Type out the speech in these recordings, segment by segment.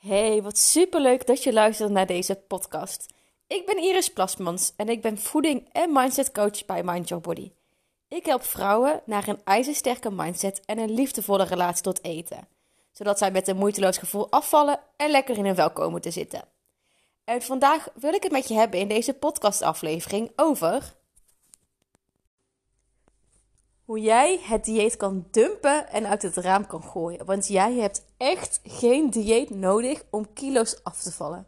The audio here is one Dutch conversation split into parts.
Hey, wat superleuk dat je luistert naar deze podcast. Ik ben Iris Plasmans en ik ben voeding- en mindset coach bij Mind Your Body. Ik help vrouwen naar een ijzersterke mindset en een liefdevolle relatie tot eten, zodat zij met een moeiteloos gevoel afvallen en lekker in hun vel komen te zitten. En vandaag wil ik het met je hebben in deze podcastaflevering over hoe jij het dieet kan dumpen en uit het raam kan gooien. Want jij hebt echt geen dieet nodig om kilo's af te vallen.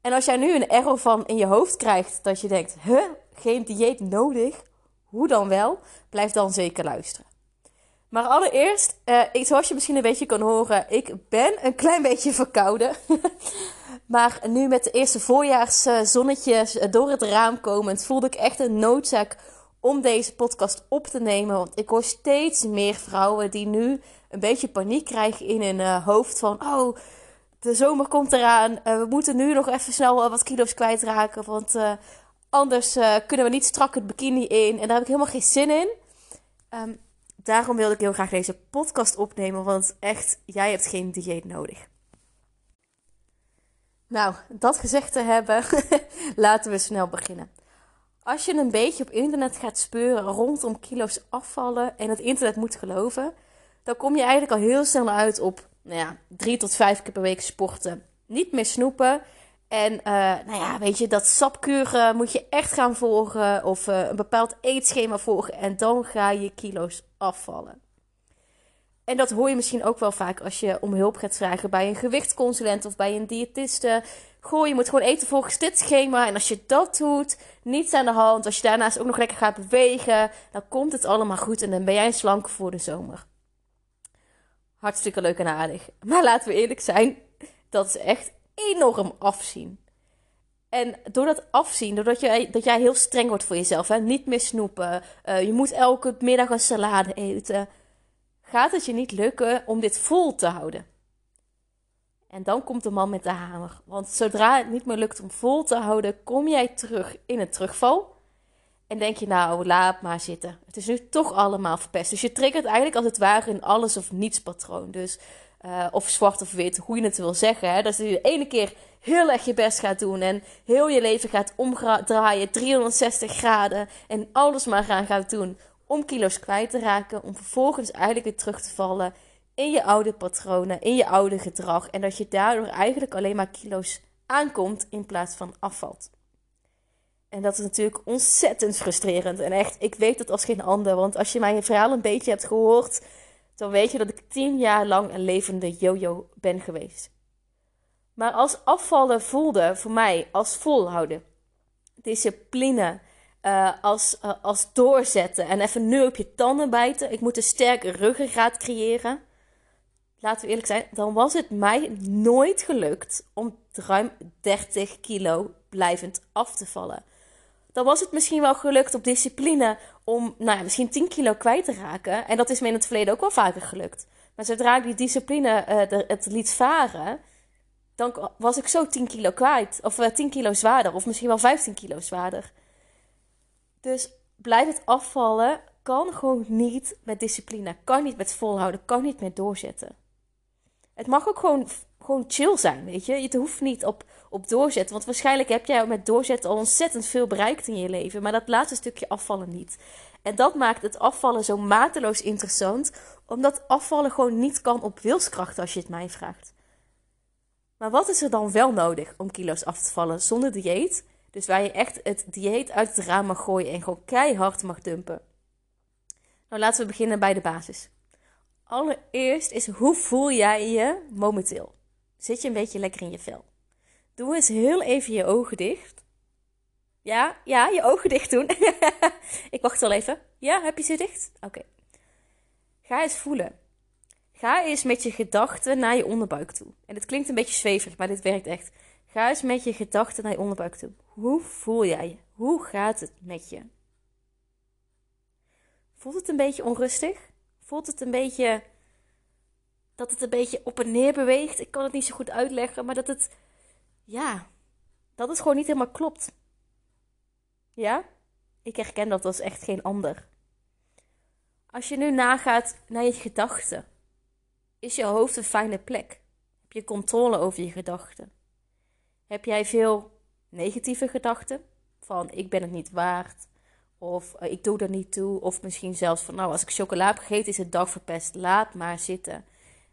En als jij nu een error van in je hoofd krijgt dat je denkt, huh, geen dieet nodig? Hoe dan wel? Blijf dan zeker luisteren. Maar allereerst, uh, ik, zoals je misschien een beetje kan horen, ik ben een klein beetje verkouden. maar nu met de eerste voorjaarszonnetjes door het raam komend, voelde ik echt een noodzaak om deze podcast op te nemen. Want ik hoor steeds meer vrouwen die nu een beetje paniek krijgen in hun uh, hoofd. Van, oh, de zomer komt eraan. Uh, we moeten nu nog even snel uh, wat kilo's kwijtraken. Want anders kunnen we niet strak het bikini in. En daar heb ik helemaal geen zin in. Um, daarom wilde ik heel graag deze podcast opnemen. Want echt, jij hebt geen dieet nodig. Nou, dat gezegd te hebben, laten we snel beginnen. Als je een beetje op internet gaat speuren rondom kilo's afvallen en het internet moet geloven, dan kom je eigenlijk al heel snel uit op nou ja, drie tot vijf keer per week sporten. Niet meer snoepen. En uh, nou ja, weet je, dat sapkuren moet je echt gaan volgen. Of uh, een bepaald eetschema volgen. En dan ga je kilo's afvallen. En dat hoor je misschien ook wel vaak als je om hulp gaat vragen bij een gewichtsconsulent of bij een diëtiste. Goh, je moet gewoon eten volgens dit schema. En als je dat doet, niets aan de hand. Als je daarnaast ook nog lekker gaat bewegen, dan komt het allemaal goed. En dan ben jij slank voor de zomer. Hartstikke leuk en aardig. Maar laten we eerlijk zijn, dat is echt enorm afzien. En door dat afzien, doordat jij, dat jij heel streng wordt voor jezelf, hè? niet meer snoepen, uh, je moet elke middag een salade eten, gaat het je niet lukken om dit vol te houden. En dan komt de man met de hamer. Want zodra het niet meer lukt om vol te houden, kom jij terug in een terugval. En denk je, nou, laat maar zitten. Het is nu toch allemaal verpest. Dus je triggert eigenlijk als het ware een alles of niets patroon. Dus, uh, of zwart of wit, hoe je het wil zeggen. Hè? Dat je de ene keer heel erg je best gaat doen. En heel je leven gaat omdraaien, 360 graden. En alles maar gaan gaat doen om kilo's kwijt te raken. Om vervolgens eigenlijk weer terug te vallen in je oude patronen, in je oude gedrag. En dat je daardoor eigenlijk alleen maar kilo's aankomt in plaats van afvalt. En dat is natuurlijk ontzettend frustrerend. En echt, ik weet het als geen ander. Want als je mijn verhaal een beetje hebt gehoord, dan weet je dat ik tien jaar lang een levende yo-yo ben geweest. Maar als afvallen voelde voor mij als volhouden, discipline, uh, als, uh, als doorzetten en even nu op je tanden bijten. Ik moet een sterke ruggengraat creëren laten we eerlijk zijn, dan was het mij nooit gelukt om ruim 30 kilo blijvend af te vallen. Dan was het misschien wel gelukt op discipline om nou ja, misschien 10 kilo kwijt te raken. En dat is me in het verleden ook wel vaker gelukt. Maar zodra ik die discipline uh, het liet varen, dan was ik zo 10 kilo kwijt. Of uh, 10 kilo zwaarder, of misschien wel 15 kilo zwaarder. Dus blijf het afvallen kan gewoon niet met discipline, kan niet met volhouden, kan niet met doorzetten. Het mag ook gewoon, gewoon chill zijn, weet je. Het hoeft niet op, op doorzetten. Want waarschijnlijk heb jij met doorzetten al ontzettend veel bereikt in je leven. Maar dat laatste stukje afvallen niet. En dat maakt het afvallen zo mateloos interessant. Omdat afvallen gewoon niet kan op wilskracht, als je het mij vraagt. Maar wat is er dan wel nodig om kilo's af te vallen zonder dieet? Dus waar je echt het dieet uit het raam mag gooien en gewoon keihard mag dumpen. Nou, laten we beginnen bij de basis. Allereerst is hoe voel jij je momenteel? Zit je een beetje lekker in je vel? Doe eens heel even je ogen dicht. Ja, ja, je ogen dicht doen. ik wacht al even. Ja, heb je ze dicht? Oké. Ga eens voelen. Ga eens met je gedachten naar je onderbuik toe. En het klinkt een beetje zweverig, maar dit werkt echt. Ga eens met je gedachten naar je onderbuik toe. Hoe voel jij? Hoe gaat het met je? Voelt het een beetje onrustig? voelt het een beetje dat het een beetje op en neer beweegt. Ik kan het niet zo goed uitleggen, maar dat het, ja, dat het gewoon niet helemaal klopt. Ja? Ik herken dat als echt geen ander. Als je nu nagaat naar je gedachten, is je hoofd een fijne plek? Heb je controle over je gedachten? Heb jij veel negatieve gedachten? Van ik ben het niet waard. Of eh, ik doe er niet toe. Of misschien zelfs van nou als ik chocola heb gegeten is het dag verpest. Laat maar zitten.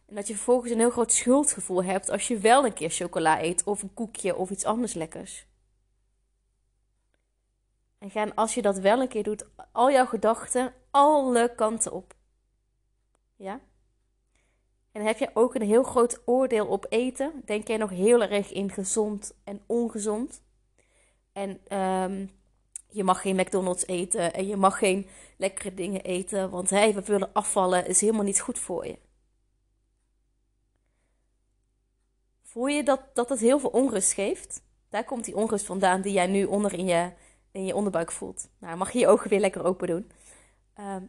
En dat je vervolgens een heel groot schuldgevoel hebt als je wel een keer chocola eet. Of een koekje of iets anders lekkers. En gaan als je dat wel een keer doet, al jouw gedachten alle kanten op. Ja? En heb je ook een heel groot oordeel op eten? Denk jij nog heel erg in gezond en ongezond? En ehm, je mag geen McDonald's eten en je mag geen lekkere dingen eten, want hey, we willen afvallen, is helemaal niet goed voor je. Voel je dat, dat het heel veel onrust geeft? Daar komt die onrust vandaan die jij nu onder in je, in je onderbuik voelt. Nou, mag je je ogen weer lekker open doen. Ehm,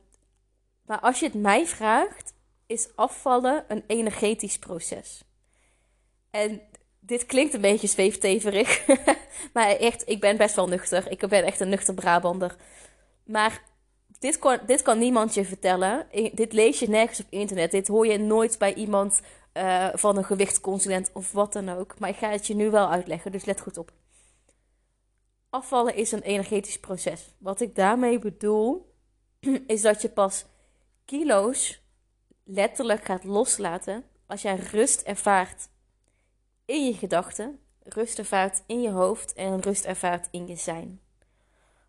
maar als je het mij vraagt, is afvallen een energetisch proces. En dit klinkt een beetje zweefteverig. maar echt, ik ben best wel nuchter. Ik ben echt een nuchter Brabander. Maar dit kan, dit kan niemand je vertellen. Dit lees je nergens op internet. Dit hoor je nooit bij iemand uh, van een gewichtsconsulent of wat dan ook. Maar ik ga het je nu wel uitleggen, dus let goed op. Afvallen is een energetisch proces. Wat ik daarmee bedoel, is dat je pas kilo's letterlijk gaat loslaten als jij rust ervaart in je gedachten, rust ervaart in je hoofd en rust ervaart in je zijn.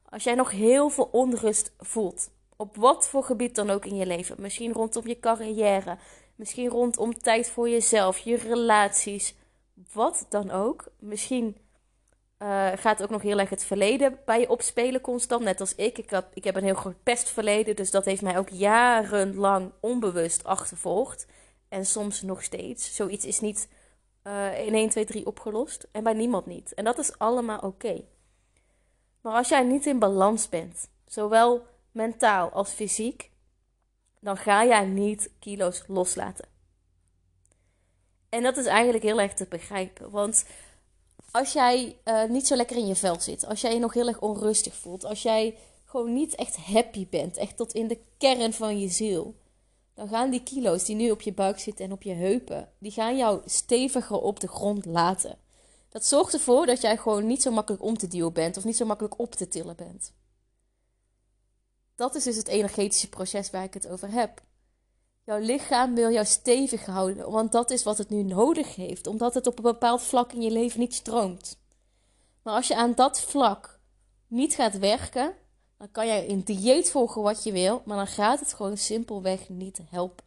Als jij nog heel veel onrust voelt, op wat voor gebied dan ook in je leven, misschien rondom je carrière, misschien rondom tijd voor jezelf, je relaties, wat dan ook, misschien uh, gaat ook nog heel erg het verleden bij je opspelen constant. Net als ik. Ik, ik heb een heel groot pestverleden. Dus dat heeft mij ook jarenlang onbewust achtervolgd. En soms nog steeds. Zoiets is niet uh, in 1, 2, 3 opgelost. En bij niemand niet. En dat is allemaal oké. Maar als jij niet in balans bent, zowel mentaal als fysiek, dan ga jij niet kilo's loslaten. En dat is eigenlijk heel erg te begrijpen. Want als jij uh, niet zo lekker in je vel zit, als jij je nog heel erg onrustig voelt, als jij gewoon niet echt happy bent, echt tot in de kern van je ziel, dan gaan die kilo's die nu op je buik zitten en op je heupen, die gaan jou steviger op de grond laten. Dat zorgt ervoor dat jij gewoon niet zo makkelijk om te duwen bent of niet zo makkelijk op te tillen bent. Dat is dus het energetische proces waar ik het over heb. Jouw lichaam wil jou stevig houden, want dat is wat het nu nodig heeft, omdat het op een bepaald vlak in je leven niet stroomt. Maar als je aan dat vlak niet gaat werken, dan kan jij een dieet volgen wat je wil, maar dan gaat het gewoon simpelweg niet helpen.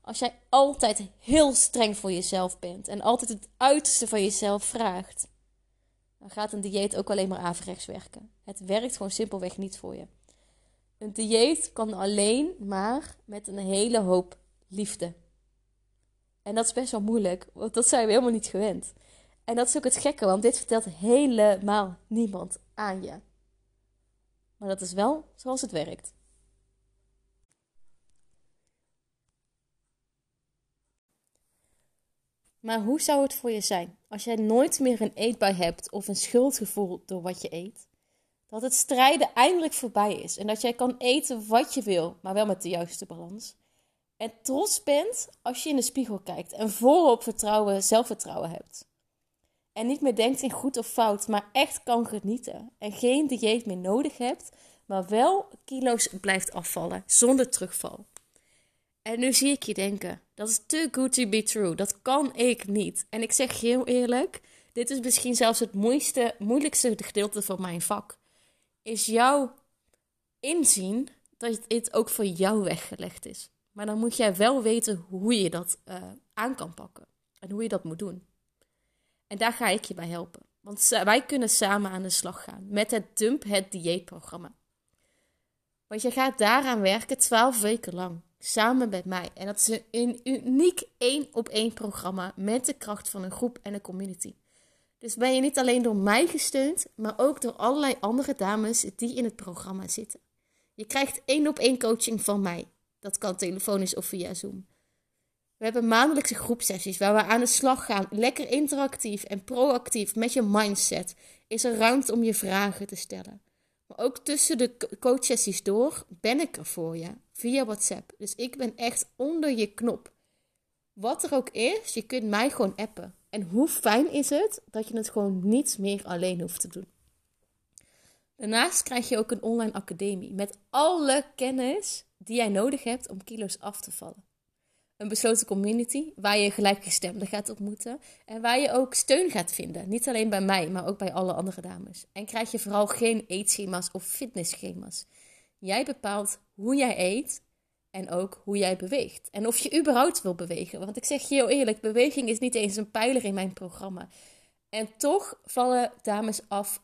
Als jij altijd heel streng voor jezelf bent en altijd het uiterste van jezelf vraagt, dan gaat een dieet ook alleen maar averechts werken. Het werkt gewoon simpelweg niet voor je. Een dieet kan alleen maar met een hele hoop liefde. En dat is best wel moeilijk, want dat zijn we helemaal niet gewend. En dat is ook het gekke, want dit vertelt helemaal niemand aan je. Maar dat is wel zoals het werkt. Maar hoe zou het voor je zijn als jij nooit meer een eetbui hebt of een schuldgevoel door wat je eet? Dat het strijden eindelijk voorbij is en dat jij kan eten wat je wil, maar wel met de juiste balans. En trots bent als je in de spiegel kijkt en volop vertrouwen, zelfvertrouwen hebt. En niet meer denkt in goed of fout, maar echt kan genieten. En geen dieet meer nodig hebt, maar wel kilo's blijft afvallen zonder terugval. En nu zie ik je denken: dat is too good to be true. Dat kan ik niet. En ik zeg heel eerlijk: dit is misschien zelfs het moeilijkste, gedeelte van mijn vak is jouw inzien dat dit ook voor jou weggelegd is. Maar dan moet jij wel weten hoe je dat uh, aan kan pakken en hoe je dat moet doen. En daar ga ik je bij helpen. Want wij kunnen samen aan de slag gaan met het Dump Het Dieetprogramma. Want je gaat daaraan werken 12 weken lang, samen met mij. En dat is een uniek één op één programma met de kracht van een groep en een community. Dus ben je niet alleen door mij gesteund, maar ook door allerlei andere dames die in het programma zitten. Je krijgt één op één coaching van mij. Dat kan telefonisch of via Zoom. We hebben maandelijkse groepsessies waar we aan de slag gaan. Lekker interactief en proactief met je mindset. Is er ruimte om je vragen te stellen. Maar ook tussen de coachsessies door ben ik er voor je via WhatsApp. Dus ik ben echt onder je knop. Wat er ook is, je kunt mij gewoon appen. En hoe fijn is het dat je het gewoon niet meer alleen hoeft te doen. Daarnaast krijg je ook een online academie met alle kennis die jij nodig hebt om kilo's af te vallen. Een besloten community waar je gelijkgestemden gaat ontmoeten en waar je ook steun gaat vinden. Niet alleen bij mij, maar ook bij alle andere dames. En krijg je vooral geen eetschema's of fitnessschema's. Jij bepaalt hoe jij eet en ook hoe jij beweegt. En of je überhaupt wil bewegen. Want ik zeg je heel eerlijk, beweging is niet eens een pijler in mijn programma. En toch vallen dames af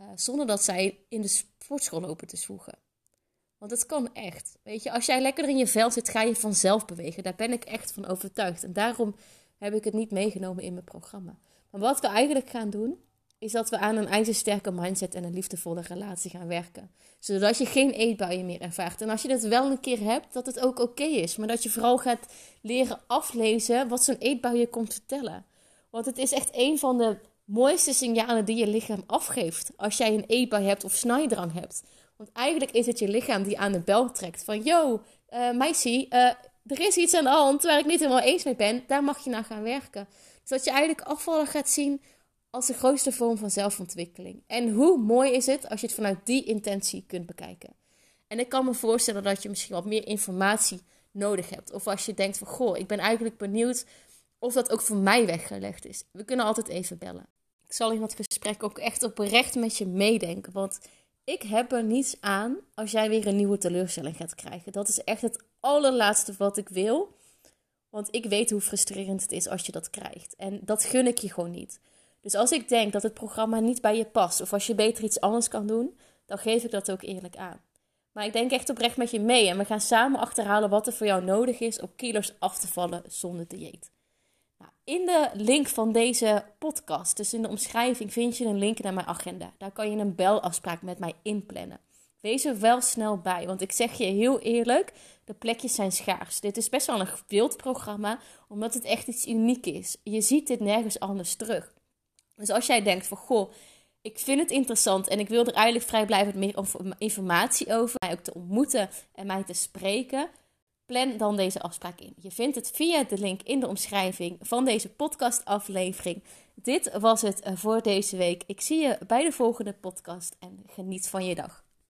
uh, zonder dat zij in de sportschool lopen te zwoegen. Want het kan echt. Weet je, als jij lekker in je vel zit, ga je vanzelf bewegen. Daar ben ik echt van overtuigd. En daarom heb ik het niet meegenomen in mijn programma. Maar wat we eigenlijk gaan doen, is dat we aan een ijzersterke mindset en een liefdevolle relatie gaan werken. Zodat je geen eetbuien meer ervaart. En als je dat wel een keer hebt, dat het ook oké is. Maar dat je vooral gaat leren aflezen wat zo'n eetbui je komt vertellen. Want het is echt een van de mooiste signalen die je lichaam afgeeft. Als jij een eetbui hebt of snijdrang hebt. Want eigenlijk is het je lichaam die aan de bel trekt. Van, yo, uh, meisje, uh, er is iets aan de hand waar ik niet helemaal eens mee ben. Daar mag je naar gaan werken. Dus dat je eigenlijk afvallen gaat zien als de grootste vorm van zelfontwikkeling. En hoe mooi is het als je het vanuit die intentie kunt bekijken. En ik kan me voorstellen dat je misschien wat meer informatie nodig hebt. Of als je denkt van, goh, ik ben eigenlijk benieuwd of dat ook voor mij weggelegd is. We kunnen altijd even bellen. Ik zal in dat gesprek ook echt oprecht met je meedenken. Want ik heb er niets aan als jij weer een nieuwe teleurstelling gaat krijgen. Dat is echt het allerlaatste wat ik wil. Want ik weet hoe frustrerend het is als je dat krijgt. En dat gun ik je gewoon niet. Dus als ik denk dat het programma niet bij je past, of als je beter iets anders kan doen, dan geef ik dat ook eerlijk aan. Maar ik denk echt oprecht met je mee en we gaan samen achterhalen wat er voor jou nodig is om kilo's af te vallen zonder dieet. Nou, in de link van deze podcast, dus in de omschrijving, vind je een link naar mijn agenda. Daar kan je een belafspraak met mij inplannen. Wees er wel snel bij, want ik zeg je heel eerlijk, de plekjes zijn schaars. Dit is best wel een gewild programma, omdat het echt iets uniek is. Je ziet dit nergens anders terug. Dus als jij denkt van, goh, ik vind het interessant en ik wil er eigenlijk vrijblijvend meer informatie over, mij ook te ontmoeten en mij te spreken, plan dan deze afspraak in. Je vindt het via de link in de omschrijving van deze podcastaflevering. Dit was het eh, voor deze week. Ik zie je bij de volgende podcast en geniet van je dag.